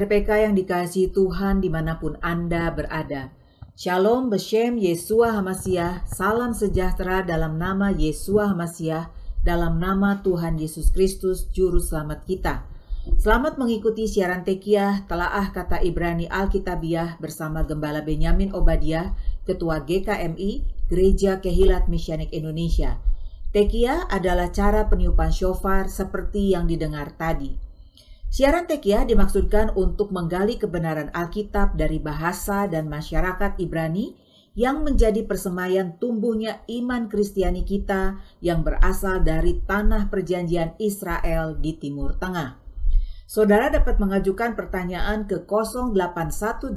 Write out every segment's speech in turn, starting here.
RPK yang dikasihi Tuhan di mana pun Anda berada. Shalom Beshem Yesua Hamasiah, salam sejahtera dalam nama Yesua Hamasiah, dalam nama Tuhan Yesus Kristus, Juru Selamat kita. Selamat mengikuti siaran Tekiah, telaah kata Ibrani Alkitabiah bersama Gembala Benyamin Obadiah, Ketua GKMI, Gereja Kehilat Mesianik Indonesia. Tekiah adalah cara peniupan shofar seperti yang didengar tadi. Siaran Tekiah dimaksudkan untuk menggali kebenaran Alkitab dari bahasa dan masyarakat Ibrani yang menjadi persemayan tumbuhnya iman Kristiani kita yang berasal dari tanah perjanjian Israel di Timur Tengah. Saudara dapat mengajukan pertanyaan ke 0812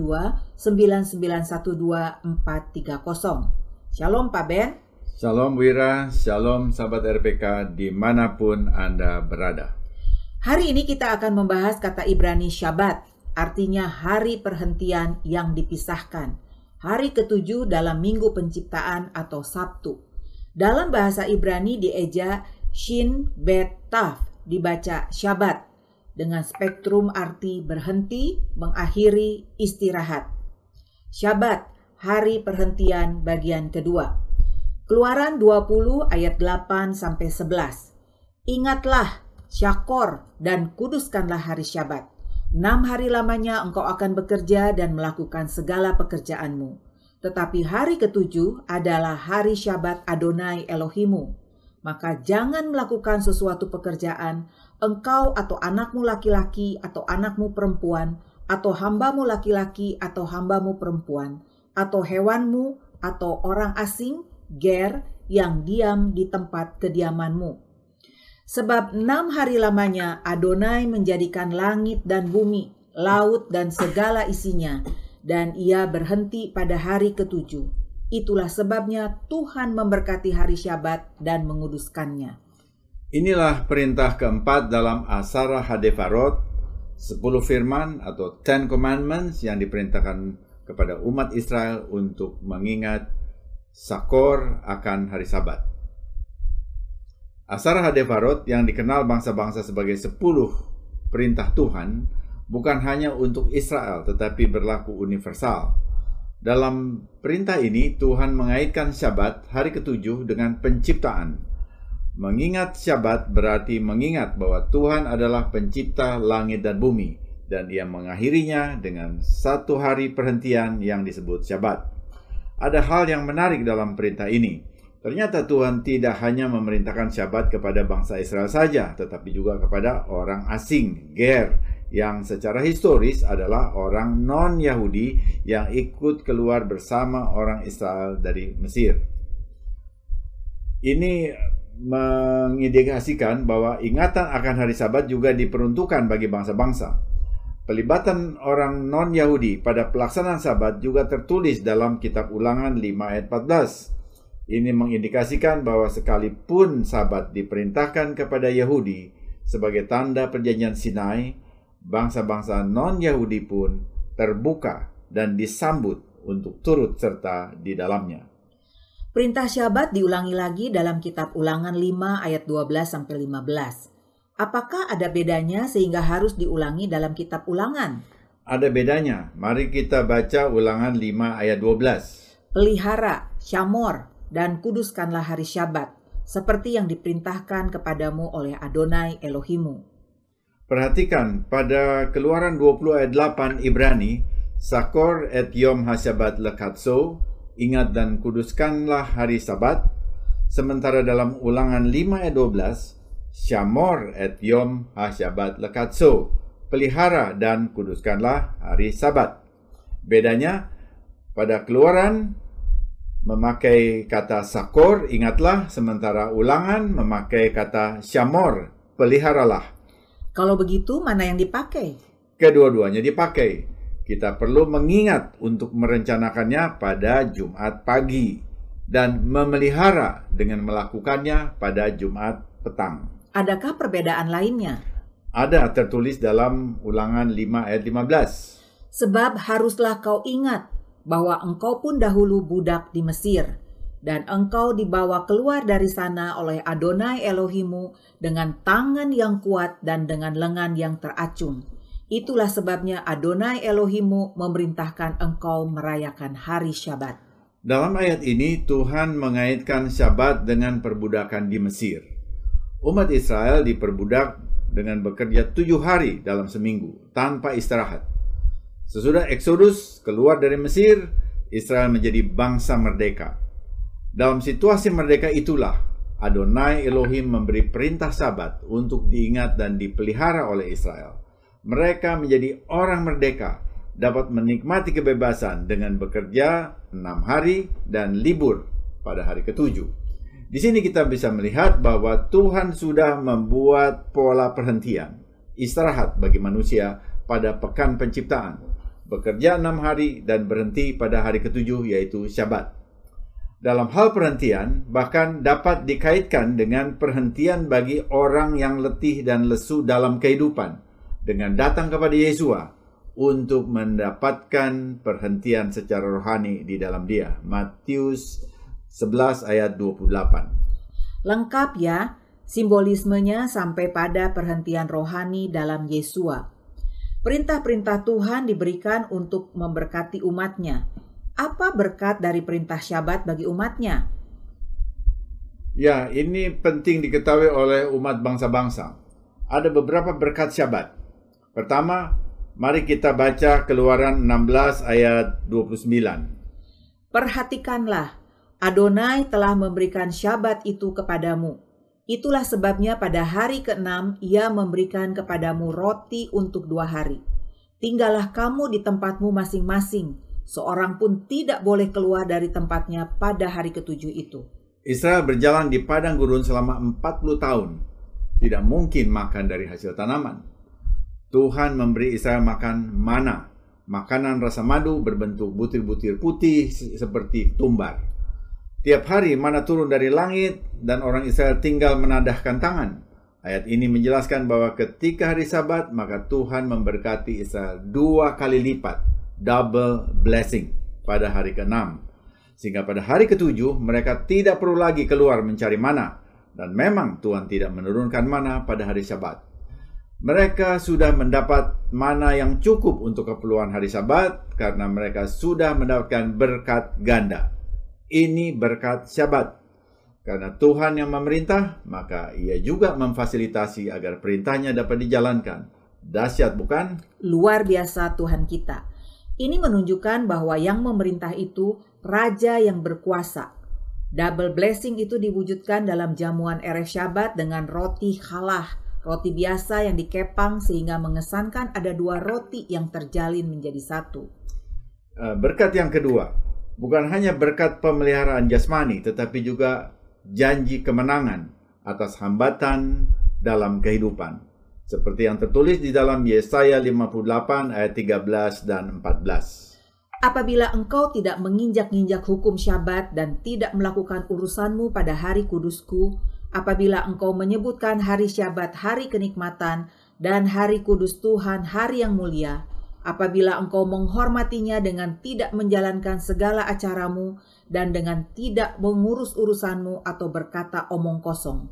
9912 430. Shalom Pak Ben. Shalom Wira, Shalom sahabat RPK di mana pun Anda berada. Hari ini kita akan membahas kata Ibrani Syabat, artinya hari perhentian yang dipisahkan. Hari ketujuh dalam minggu penciptaan atau Sabtu. Dalam bahasa Ibrani dieja Shin Bet Taf, dibaca Syabat, dengan spektrum arti berhenti, mengakhiri, istirahat. Syabat, hari perhentian bagian kedua. Keluaran 20 ayat 8 sampai 11. Ingatlah syakor, dan kuduskanlah hari syabat. Enam hari lamanya engkau akan bekerja dan melakukan segala pekerjaanmu. Tetapi hari ketujuh adalah hari syabat Adonai Elohimu. Maka jangan melakukan sesuatu pekerjaan, engkau atau anakmu laki-laki atau anakmu perempuan, atau hambamu laki-laki atau hambamu perempuan, atau hewanmu atau orang asing, ger, yang diam di tempat kediamanmu Sebab enam hari lamanya Adonai menjadikan langit dan bumi, laut dan segala isinya, dan ia berhenti pada hari ketujuh. Itulah sebabnya Tuhan memberkati hari Syabat dan menguduskannya. Inilah perintah keempat dalam Asara Hadefarot, sepuluh firman atau Ten Commandments yang diperintahkan kepada umat Israel untuk mengingat sakor akan hari Sabat. Asar Hadevarot yang dikenal bangsa-bangsa sebagai sepuluh perintah Tuhan bukan hanya untuk Israel tetapi berlaku universal. Dalam perintah ini Tuhan mengaitkan Syabat hari ketujuh dengan penciptaan. Mengingat Syabat berarti mengingat bahwa Tuhan adalah pencipta langit dan bumi dan ia mengakhirinya dengan satu hari perhentian yang disebut Syabat. Ada hal yang menarik dalam perintah ini Ternyata Tuhan tidak hanya memerintahkan syabat kepada bangsa Israel saja, tetapi juga kepada orang asing, Ger, yang secara historis adalah orang non-Yahudi yang ikut keluar bersama orang Israel dari Mesir. Ini mengindikasikan bahwa ingatan akan hari Sabat juga diperuntukkan bagi bangsa-bangsa. Pelibatan orang non-Yahudi pada pelaksanaan Sabat juga tertulis dalam kitab Ulangan 5 ayat 14 ini mengindikasikan bahwa sekalipun sabat diperintahkan kepada Yahudi sebagai tanda perjanjian Sinai, bangsa-bangsa non-Yahudi pun terbuka dan disambut untuk turut serta di dalamnya. Perintah syabat diulangi lagi dalam kitab Ulangan 5 ayat 12 sampai 15. Apakah ada bedanya sehingga harus diulangi dalam kitab Ulangan? Ada bedanya. Mari kita baca Ulangan 5 ayat 12. Pelihara, syamor, dan kuduskanlah hari Syabat, seperti yang diperintahkan kepadamu oleh Adonai Elohimu. Perhatikan pada keluaran 20 ayat 8 Ibrani, Sakor et Yom HaSyabat Lekatso, ingat dan kuduskanlah hari Sabat, sementara dalam ulangan 5 ayat 12, Syamor et Yom HaSyabat Lekatso, pelihara dan kuduskanlah hari Sabat. Bedanya, pada keluaran memakai kata sakor, ingatlah, sementara ulangan memakai kata syamor, peliharalah. Kalau begitu, mana yang dipakai? Kedua-duanya dipakai. Kita perlu mengingat untuk merencanakannya pada Jumat pagi dan memelihara dengan melakukannya pada Jumat petang. Adakah perbedaan lainnya? Ada tertulis dalam ulangan 5 ayat 15. Sebab haruslah kau ingat bahwa engkau pun dahulu budak di Mesir, dan engkau dibawa keluar dari sana oleh Adonai Elohimu dengan tangan yang kuat dan dengan lengan yang teracung. Itulah sebabnya Adonai Elohimmu memerintahkan engkau merayakan hari Syabat. Dalam ayat ini Tuhan mengaitkan Syabat dengan perbudakan di Mesir. Umat Israel diperbudak dengan bekerja tujuh hari dalam seminggu tanpa istirahat. Sesudah Eksodus keluar dari Mesir, Israel menjadi bangsa merdeka. Dalam situasi merdeka itulah Adonai Elohim memberi perintah sabat untuk diingat dan dipelihara oleh Israel mereka menjadi orang merdeka, dapat menikmati kebebasan dengan bekerja enam hari dan libur pada hari ketujuh. Di sini kita bisa melihat bahwa Tuhan sudah membuat pola perhentian, istirahat bagi manusia pada pekan penciptaan, bekerja enam hari dan berhenti pada hari ketujuh yaitu Syabat. Dalam hal perhentian, bahkan dapat dikaitkan dengan perhentian bagi orang yang letih dan lesu dalam kehidupan, dengan datang kepada Yesua untuk mendapatkan perhentian secara rohani di dalam dia. Matius 11 ayat 28. Lengkap ya, simbolismenya sampai pada perhentian rohani dalam Yesua. Perintah-perintah Tuhan diberikan untuk memberkati umatnya. Apa berkat dari perintah syabat bagi umatnya? Ya, ini penting diketahui oleh umat bangsa-bangsa. Ada beberapa berkat syabat. Pertama, mari kita baca Keluaran 16 ayat 29. Perhatikanlah, Adonai telah memberikan syabat itu kepadamu. Itulah sebabnya pada hari keenam ia memberikan kepadamu roti untuk dua hari. Tinggallah kamu di tempatmu masing-masing. Seorang pun tidak boleh keluar dari tempatnya pada hari ketujuh itu. Israel berjalan di padang gurun selama 40 tahun. Tidak mungkin makan dari hasil tanaman. Tuhan memberi Israel makan mana, makanan rasa madu berbentuk butir-butir putih seperti tumbar. Tiap hari mana turun dari langit dan orang Israel tinggal menadahkan tangan. Ayat ini menjelaskan bahwa ketika hari sabat maka Tuhan memberkati Israel dua kali lipat, double blessing pada hari ke-6. Sehingga pada hari ketujuh mereka tidak perlu lagi keluar mencari mana. Dan memang Tuhan tidak menurunkan mana pada hari sabat mereka sudah mendapat mana yang cukup untuk keperluan hari Sabat karena mereka sudah mendapatkan berkat ganda. Ini berkat Sabat. Karena Tuhan yang memerintah, maka ia juga memfasilitasi agar perintahnya dapat dijalankan. Dahsyat bukan? Luar biasa Tuhan kita. Ini menunjukkan bahwa yang memerintah itu raja yang berkuasa. Double blessing itu diwujudkan dalam jamuan Erev Syabat dengan roti halah Roti biasa yang dikepang sehingga mengesankan ada dua roti yang terjalin menjadi satu. Eh, berkat yang kedua, bukan hanya berkat pemeliharaan jasmani, tetapi juga janji kemenangan atas hambatan dalam kehidupan. Seperti yang tertulis di dalam Yesaya 58 ayat 13 dan 14. Apabila engkau tidak menginjak-injak hukum syabat dan tidak melakukan urusanmu pada hari kudusku, apabila engkau menyebutkan hari Syabat hari kenikmatan dan hari kudus Tuhan hari yang mulia, apabila engkau menghormatinya dengan tidak menjalankan segala acaramu dan dengan tidak mengurus urusanmu atau berkata omong kosong,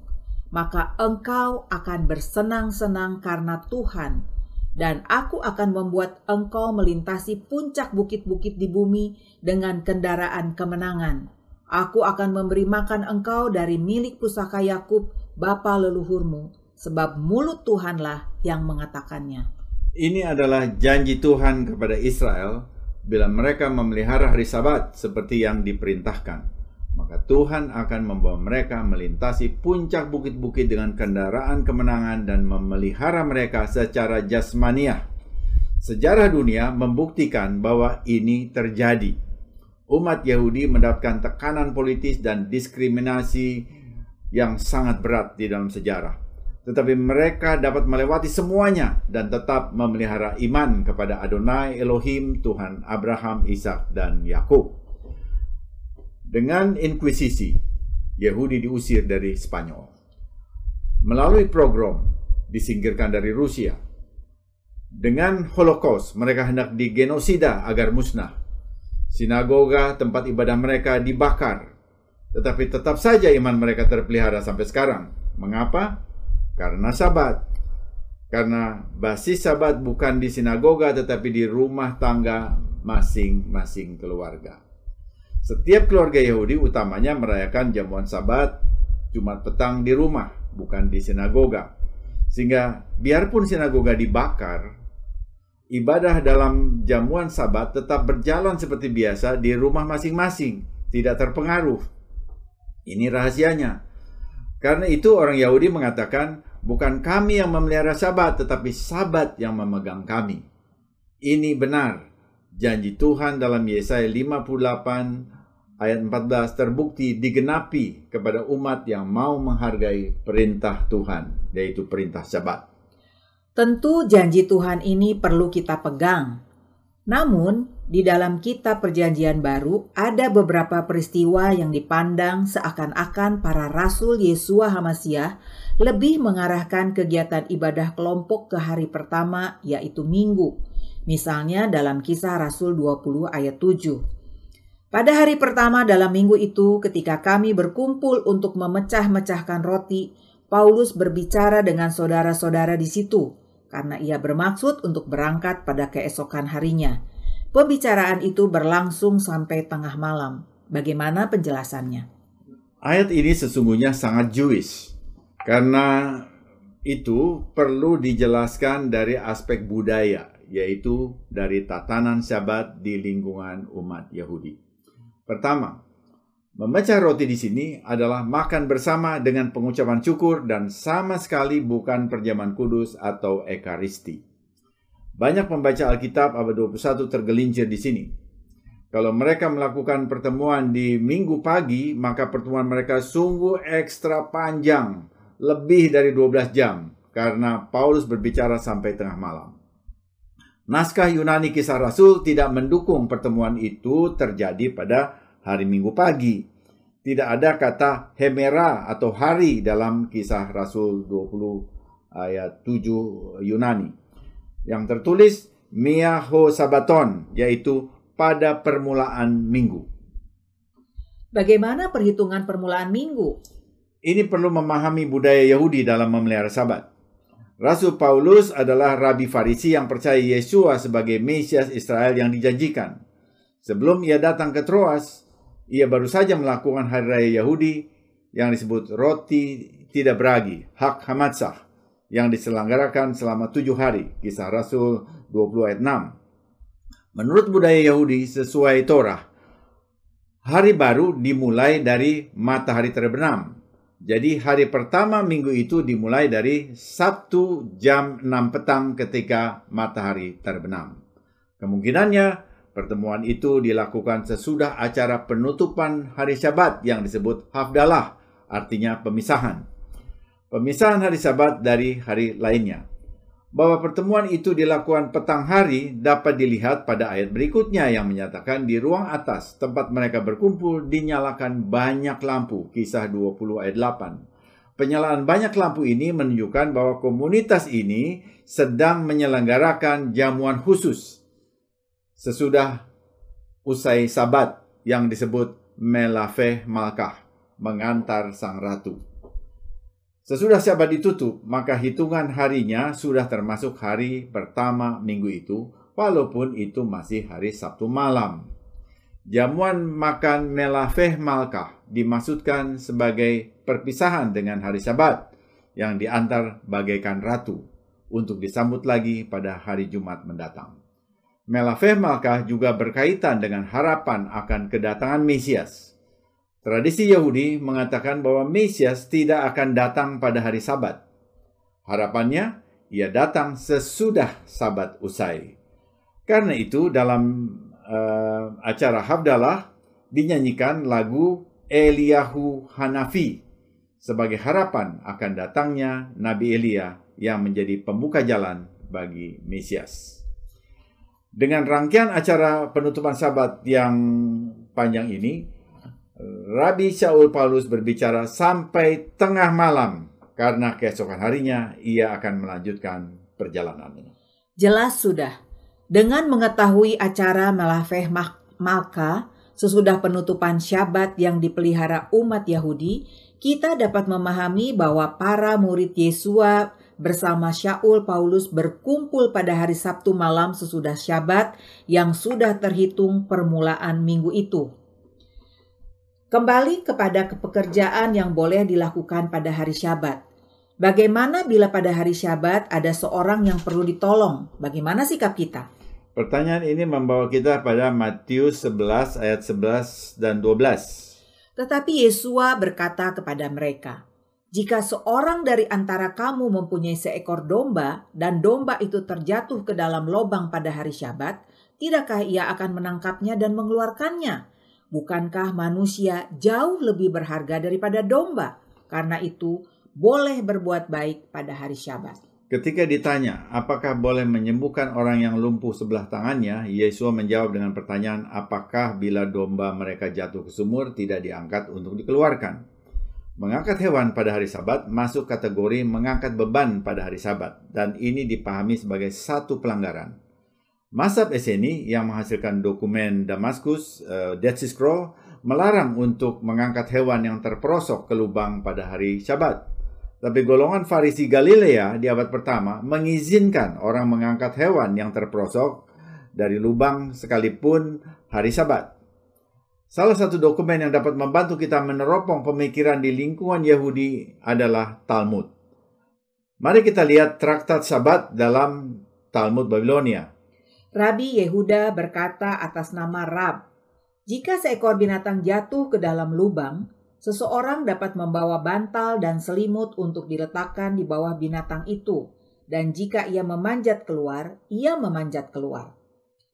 maka engkau akan bersenang-senang karena Tuhan, dan aku akan membuat engkau melintasi puncak bukit-bukit di bumi dengan kendaraan kemenangan Aku akan memberi makan engkau dari milik pusaka Yakub, bapa leluhurmu, sebab mulut Tuhanlah yang mengatakannya. Ini adalah janji Tuhan kepada Israel bila mereka memelihara hari Sabat seperti yang diperintahkan. Maka Tuhan akan membawa mereka melintasi puncak bukit-bukit dengan kendaraan kemenangan dan memelihara mereka secara jasmaniah. Sejarah dunia membuktikan bahwa ini terjadi umat Yahudi mendapatkan tekanan politis dan diskriminasi yang sangat berat di dalam sejarah. Tetapi mereka dapat melewati semuanya dan tetap memelihara iman kepada Adonai Elohim, Tuhan Abraham, Ishak, dan Yakub. Dengan inkuisisi, Yahudi diusir dari Spanyol. Melalui program disingkirkan dari Rusia. Dengan Holocaust, mereka hendak digenosida agar musnah Sinagoga, tempat ibadah mereka dibakar. Tetapi tetap saja iman mereka terpelihara sampai sekarang. Mengapa? Karena sabat. Karena basis sabat bukan di sinagoga tetapi di rumah tangga masing-masing keluarga. Setiap keluarga Yahudi utamanya merayakan jamuan sabat Jumat petang di rumah, bukan di sinagoga. Sehingga biarpun sinagoga dibakar, ibadah dalam jamuan sabat tetap berjalan seperti biasa di rumah masing-masing, tidak terpengaruh. Ini rahasianya. Karena itu orang Yahudi mengatakan, bukan kami yang memelihara sabat, tetapi sabat yang memegang kami. Ini benar. Janji Tuhan dalam Yesaya 58 ayat 14 terbukti digenapi kepada umat yang mau menghargai perintah Tuhan, yaitu perintah sabat. Tentu janji Tuhan ini perlu kita pegang. Namun, di dalam kitab Perjanjian Baru ada beberapa peristiwa yang dipandang seakan-akan para rasul Yesua Hamasiah lebih mengarahkan kegiatan ibadah kelompok ke hari pertama yaitu Minggu. Misalnya dalam kisah Rasul 20 ayat 7. Pada hari pertama dalam minggu itu ketika kami berkumpul untuk memecah-mecahkan roti, Paulus berbicara dengan saudara-saudara di situ karena ia bermaksud untuk berangkat pada keesokan harinya. Pembicaraan itu berlangsung sampai tengah malam. Bagaimana penjelasannya? Ayat ini sesungguhnya sangat Jewish karena itu perlu dijelaskan dari aspek budaya, yaitu dari tatanan Syabat di lingkungan umat Yahudi. Pertama, Memecah roti di sini adalah makan bersama dengan pengucapan syukur dan sama sekali bukan perjamuan kudus atau ekaristi. Banyak pembaca Alkitab abad 21 tergelincir di sini. Kalau mereka melakukan pertemuan di minggu pagi, maka pertemuan mereka sungguh ekstra panjang, lebih dari 12 jam, karena Paulus berbicara sampai tengah malam. Naskah Yunani Kisah Rasul tidak mendukung pertemuan itu terjadi pada hari Minggu pagi. Tidak ada kata hemera atau hari dalam kisah Rasul 20 ayat 7 Yunani. Yang tertulis miaho sabaton, yaitu pada permulaan minggu. Bagaimana perhitungan permulaan minggu? Ini perlu memahami budaya Yahudi dalam memelihara sabat. Rasul Paulus adalah rabi Farisi yang percaya Yesua sebagai Mesias Israel yang dijanjikan. Sebelum ia datang ke Troas, ia baru saja melakukan hari raya Yahudi yang disebut roti tidak beragi, hak hamatsah, yang diselenggarakan selama tujuh hari, kisah Rasul 20 ayat 6. Menurut budaya Yahudi sesuai Torah, hari baru dimulai dari matahari terbenam. Jadi hari pertama minggu itu dimulai dari Sabtu jam 6 petang ketika matahari terbenam. Kemungkinannya Pertemuan itu dilakukan sesudah acara penutupan hari Sabat yang disebut Hafdalah, artinya pemisahan. Pemisahan hari Sabat dari hari lainnya. Bahwa pertemuan itu dilakukan petang hari dapat dilihat pada ayat berikutnya yang menyatakan di ruang atas tempat mereka berkumpul dinyalakan banyak lampu, kisah 20 ayat 8. Penyalaan banyak lampu ini menunjukkan bahwa komunitas ini sedang menyelenggarakan jamuan khusus sesudah usai sabat yang disebut Melafeh Malkah, mengantar sang ratu. Sesudah sabat ditutup, maka hitungan harinya sudah termasuk hari pertama minggu itu, walaupun itu masih hari Sabtu malam. Jamuan makan Melafeh Malkah dimaksudkan sebagai perpisahan dengan hari sabat yang diantar bagaikan ratu untuk disambut lagi pada hari Jumat mendatang. Melafeh Malkah juga berkaitan dengan harapan akan kedatangan Mesias. Tradisi Yahudi mengatakan bahwa Mesias tidak akan datang pada hari Sabat. Harapannya, ia datang sesudah Sabat usai. Karena itu, dalam uh, acara Habdalah dinyanyikan lagu Eliyahu Hanafi sebagai harapan akan datangnya Nabi Elia yang menjadi pembuka jalan bagi Mesias. Dengan rangkaian acara penutupan sabat yang panjang ini, Rabi Shaul Paulus berbicara sampai tengah malam karena keesokan harinya ia akan melanjutkan perjalanannya. Jelas sudah. Dengan mengetahui acara Melafeh Malka sesudah penutupan syabat yang dipelihara umat Yahudi, kita dapat memahami bahwa para murid Yesua bersama Syaul Paulus berkumpul pada hari Sabtu malam sesudah Syabat yang sudah terhitung permulaan minggu itu. Kembali kepada pekerjaan yang boleh dilakukan pada hari Syabat. Bagaimana bila pada hari Syabat ada seorang yang perlu ditolong? Bagaimana sikap kita? Pertanyaan ini membawa kita pada Matius 11 ayat 11 dan 12. Tetapi Yesua berkata kepada mereka, "Jika seorang dari antara kamu mempunyai seekor domba dan domba itu terjatuh ke dalam lubang pada hari Syabat, tidakkah ia akan menangkapnya dan mengeluarkannya?" Bukankah manusia jauh lebih berharga daripada domba? Karena itu, boleh berbuat baik pada hari Syabat. Ketika ditanya, apakah boleh menyembuhkan orang yang lumpuh sebelah tangannya, Yesus menjawab dengan pertanyaan, apakah bila domba mereka jatuh ke sumur tidak diangkat untuk dikeluarkan? Mengangkat hewan pada hari Sabat masuk kategori mengangkat beban pada hari Sabat, dan ini dipahami sebagai satu pelanggaran. Masab Eseni yang menghasilkan dokumen Damaskus, uh, Dead Sea Scroll, melarang untuk mengangkat hewan yang terperosok ke lubang pada hari Syabat. Tapi golongan Farisi Galilea di abad pertama mengizinkan orang mengangkat hewan yang terperosok dari lubang sekalipun hari Sabat. Salah satu dokumen yang dapat membantu kita meneropong pemikiran di lingkungan Yahudi adalah Talmud. Mari kita lihat traktat Sabat dalam Talmud Babilonia. Rabi Yehuda berkata atas nama Rab, "Jika seekor binatang jatuh ke dalam lubang, seseorang dapat membawa bantal dan selimut untuk diletakkan di bawah binatang itu, dan jika ia memanjat keluar, ia memanjat keluar."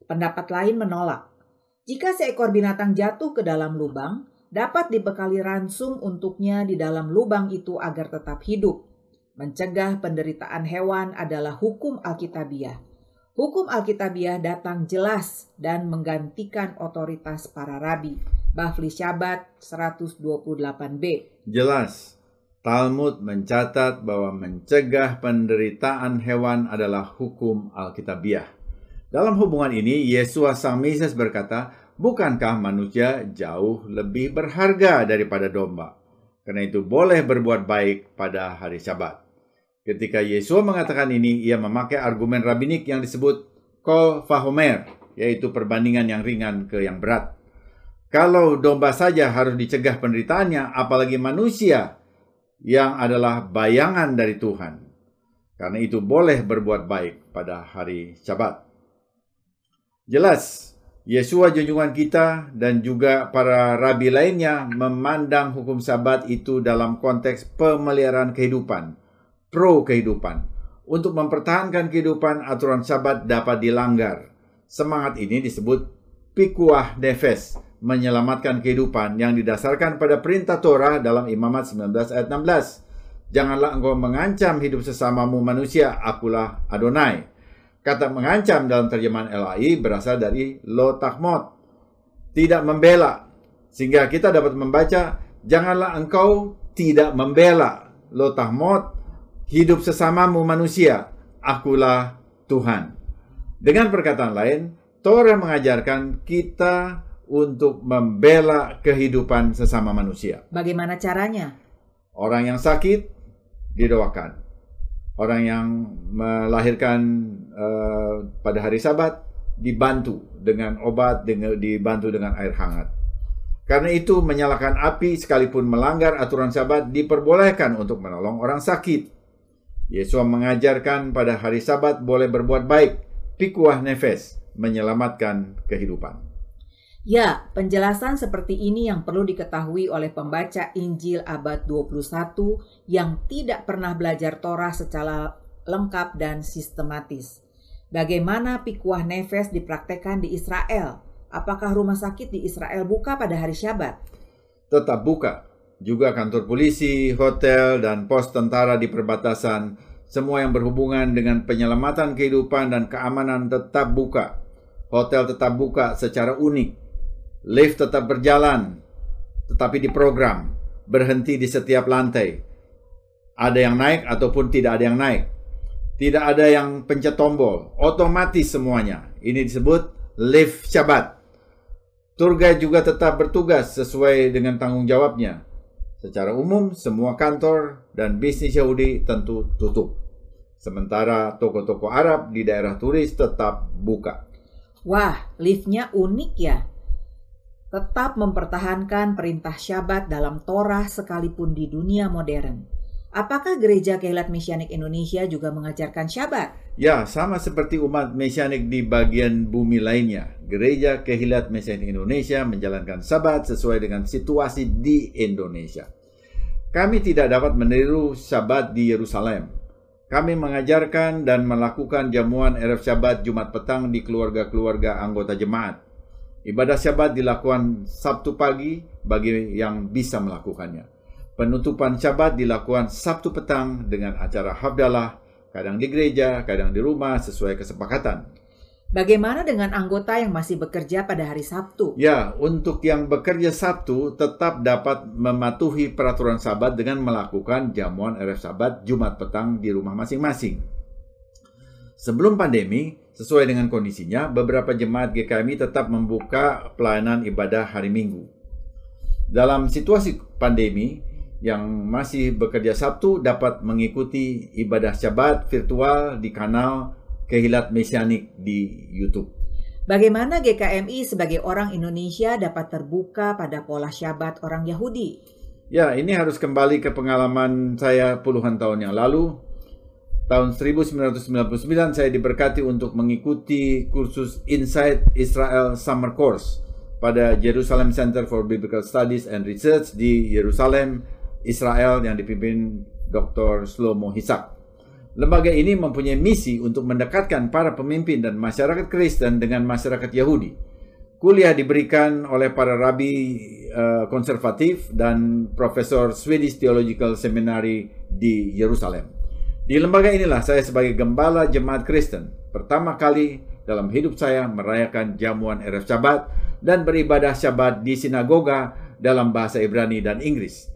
Pendapat lain menolak. Jika seekor binatang jatuh ke dalam lubang, dapat dibekali ransum untuknya di dalam lubang itu agar tetap hidup. Mencegah penderitaan hewan adalah hukum Alkitabiah. Hukum Alkitabiah datang jelas dan menggantikan otoritas para rabi. Bafli Syabat 128b. Jelas, Talmud mencatat bahwa mencegah penderitaan hewan adalah hukum Alkitabiah. Dalam hubungan ini, Yesus Sang Mesias berkata, Bukankah manusia jauh lebih berharga daripada domba? Karena itu boleh berbuat baik pada hari Syabat. Ketika Yesus mengatakan ini, ia memakai argumen rabinik yang disebut kol fahomer, yaitu perbandingan yang ringan ke yang berat. Kalau domba saja harus dicegah penderitaannya, apalagi manusia yang adalah bayangan dari Tuhan. Karena itu boleh berbuat baik pada hari Syabat. Jelas, Yesua junjungan kita dan juga para rabi lainnya memandang hukum sabat itu dalam konteks pemeliharaan kehidupan pro kehidupan. Untuk mempertahankan kehidupan, aturan sabat dapat dilanggar. Semangat ini disebut pikuah nefes, menyelamatkan kehidupan yang didasarkan pada perintah Torah dalam Imamat 19 ayat 16. Janganlah engkau mengancam hidup sesamamu manusia, akulah Adonai. Kata mengancam dalam terjemahan LAI berasal dari lo takmot, tidak membela. Sehingga kita dapat membaca, janganlah engkau tidak membela. Lo tahmot hidup sesamamu manusia, akulah Tuhan. Dengan perkataan lain, Torah mengajarkan kita untuk membela kehidupan sesama manusia. Bagaimana caranya? Orang yang sakit didoakan. Orang yang melahirkan uh, pada hari Sabat dibantu dengan obat, dengan, dibantu dengan air hangat. Karena itu menyalakan api sekalipun melanggar aturan Sabat diperbolehkan untuk menolong orang sakit. Yesus mengajarkan pada hari Sabat boleh berbuat baik, pikuah nefes, menyelamatkan kehidupan. Ya, penjelasan seperti ini yang perlu diketahui oleh pembaca Injil abad 21 yang tidak pernah belajar Torah secara lengkap dan sistematis. Bagaimana pikuah nefes dipraktekkan di Israel? Apakah rumah sakit di Israel buka pada hari Syabat? Tetap buka, juga kantor polisi, hotel, dan pos tentara di perbatasan, semua yang berhubungan dengan penyelamatan kehidupan dan keamanan tetap buka. Hotel tetap buka secara unik. Lift tetap berjalan, tetapi di program, berhenti di setiap lantai. Ada yang naik ataupun tidak ada yang naik. Tidak ada yang pencet tombol, otomatis semuanya. Ini disebut lift Syabat. Tour guide juga tetap bertugas sesuai dengan tanggung jawabnya Secara umum, semua kantor dan bisnis Yahudi tentu tutup. Sementara toko-toko Arab di daerah turis tetap buka. Wah, liftnya unik ya. Tetap mempertahankan perintah syabat dalam Torah sekalipun di dunia modern. Apakah Gereja Kehilat Mesianik Indonesia juga mengajarkan syabat? Ya, sama seperti umat Mesianik di bagian bumi lainnya. Gereja Kehilat Mesianik Indonesia menjalankan sabat sesuai dengan situasi di Indonesia. Kami tidak dapat meniru sabat di Yerusalem. Kami mengajarkan dan melakukan jamuan Erev Syabat Jumat petang di keluarga-keluarga anggota jemaat. Ibadah Syabat dilakukan Sabtu pagi bagi yang bisa melakukannya. Penutupan Syabat dilakukan Sabtu petang dengan acara Habdalah, kadang di gereja, kadang di rumah sesuai kesepakatan. Bagaimana dengan anggota yang masih bekerja pada hari Sabtu? Ya, untuk yang bekerja Sabtu tetap dapat mematuhi peraturan Sabat dengan melakukan jamuan RF Sabat Jumat petang di rumah masing-masing. Sebelum pandemi, sesuai dengan kondisinya, beberapa jemaat GKMI tetap membuka pelayanan ibadah hari Minggu. Dalam situasi pandemi, yang masih bekerja Sabtu dapat mengikuti ibadah Syabat virtual di kanal Kehilat Mesianik di YouTube. Bagaimana GKMI sebagai orang Indonesia dapat terbuka pada pola syabat orang Yahudi? Ya, ini harus kembali ke pengalaman saya puluhan tahun yang lalu. Tahun 1999 saya diberkati untuk mengikuti kursus Inside Israel Summer Course pada Jerusalem Center for Biblical Studies and Research di Yerusalem, Israel yang dipimpin Dr. Shlomo Hisak. Lembaga ini mempunyai misi untuk mendekatkan para pemimpin dan masyarakat Kristen dengan masyarakat Yahudi. Kuliah diberikan oleh para rabi uh, konservatif dan profesor Swedish Theological Seminary di Yerusalem. Di lembaga inilah saya sebagai gembala jemaat Kristen pertama kali dalam hidup saya merayakan jamuan Erev Syabat dan beribadah Syabat di sinagoga dalam bahasa Ibrani dan Inggris.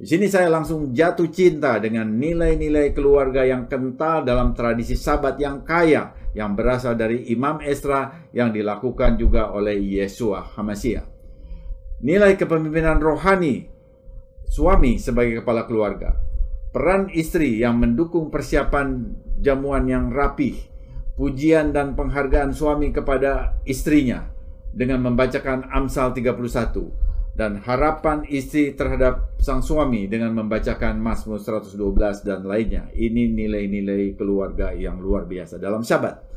Di sini saya langsung jatuh cinta dengan nilai-nilai keluarga yang kental dalam tradisi sabat yang kaya yang berasal dari Imam Esra yang dilakukan juga oleh Yesua Hamasya. Nilai kepemimpinan rohani suami sebagai kepala keluarga, peran istri yang mendukung persiapan jamuan yang rapih, pujian dan penghargaan suami kepada istrinya dengan membacakan Amsal 31 dan harapan istri terhadap sang suami dengan membacakan Mazmur 112 dan lainnya. Ini nilai-nilai keluarga yang luar biasa dalam Syabat.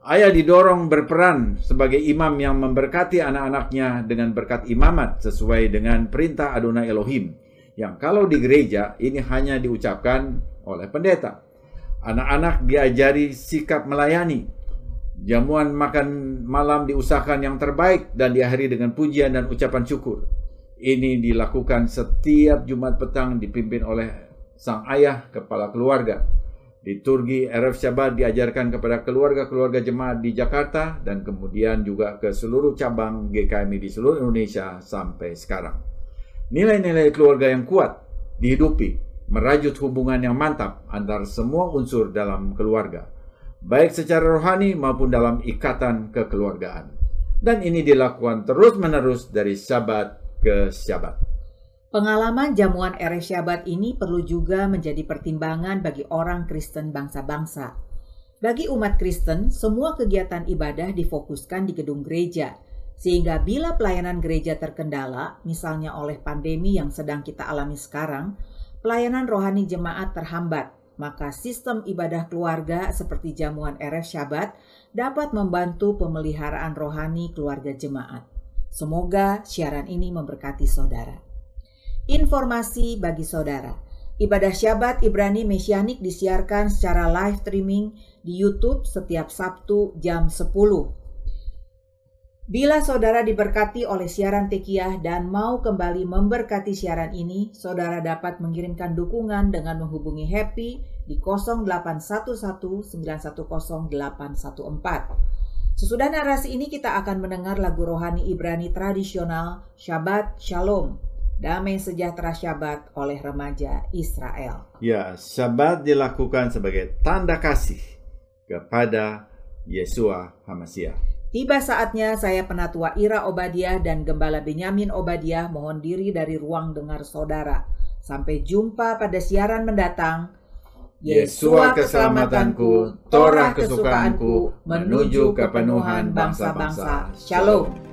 Ayah didorong berperan sebagai imam yang memberkati anak-anaknya dengan berkat imamat sesuai dengan perintah Adonai Elohim. Yang kalau di gereja ini hanya diucapkan oleh pendeta. Anak-anak diajari sikap melayani. Jamuan makan malam diusahakan yang terbaik dan diakhiri dengan pujian dan ucapan syukur. Ini dilakukan setiap Jumat petang dipimpin oleh sang ayah kepala keluarga. Liturgi Erev Syabat diajarkan kepada keluarga-keluarga jemaat di Jakarta dan kemudian juga ke seluruh cabang GKMI di seluruh Indonesia sampai sekarang. Nilai-nilai keluarga yang kuat dihidupi, merajut hubungan yang mantap antar semua unsur dalam keluarga, baik secara rohani maupun dalam ikatan kekeluargaan. Dan ini dilakukan terus-menerus dari Syabat ke Syabat. Pengalaman jamuan ere Syabat ini perlu juga menjadi pertimbangan bagi orang Kristen bangsa-bangsa. Bagi umat Kristen, semua kegiatan ibadah difokuskan di gedung gereja, sehingga bila pelayanan gereja terkendala, misalnya oleh pandemi yang sedang kita alami sekarang, pelayanan rohani jemaat terhambat, maka sistem ibadah keluarga seperti jamuan RF Syabat dapat membantu pemeliharaan rohani keluarga jemaat. Semoga siaran ini memberkati saudara. Informasi bagi saudara. Ibadah Syabat Ibrani Mesianik disiarkan secara live streaming di YouTube setiap Sabtu jam 10. Bila saudara diberkati oleh siaran Tekiah dan mau kembali memberkati siaran ini, saudara dapat mengirimkan dukungan dengan menghubungi Happy di 0811910814. Sesudah narasi ini kita akan mendengar lagu rohani Ibrani tradisional Shabbat Shalom. Damai sejahtera Syabat oleh remaja Israel. Ya, Syabat dilakukan sebagai tanda kasih kepada Yesua Hamasya. Tiba saatnya saya penatua Ira Obadiah dan Gembala Benyamin Obadiah mohon diri dari ruang dengar saudara. Sampai jumpa pada siaran mendatang. Yesua keselamatanku, Torah kesukaanku, menuju kepenuhan bangsa-bangsa. Shalom.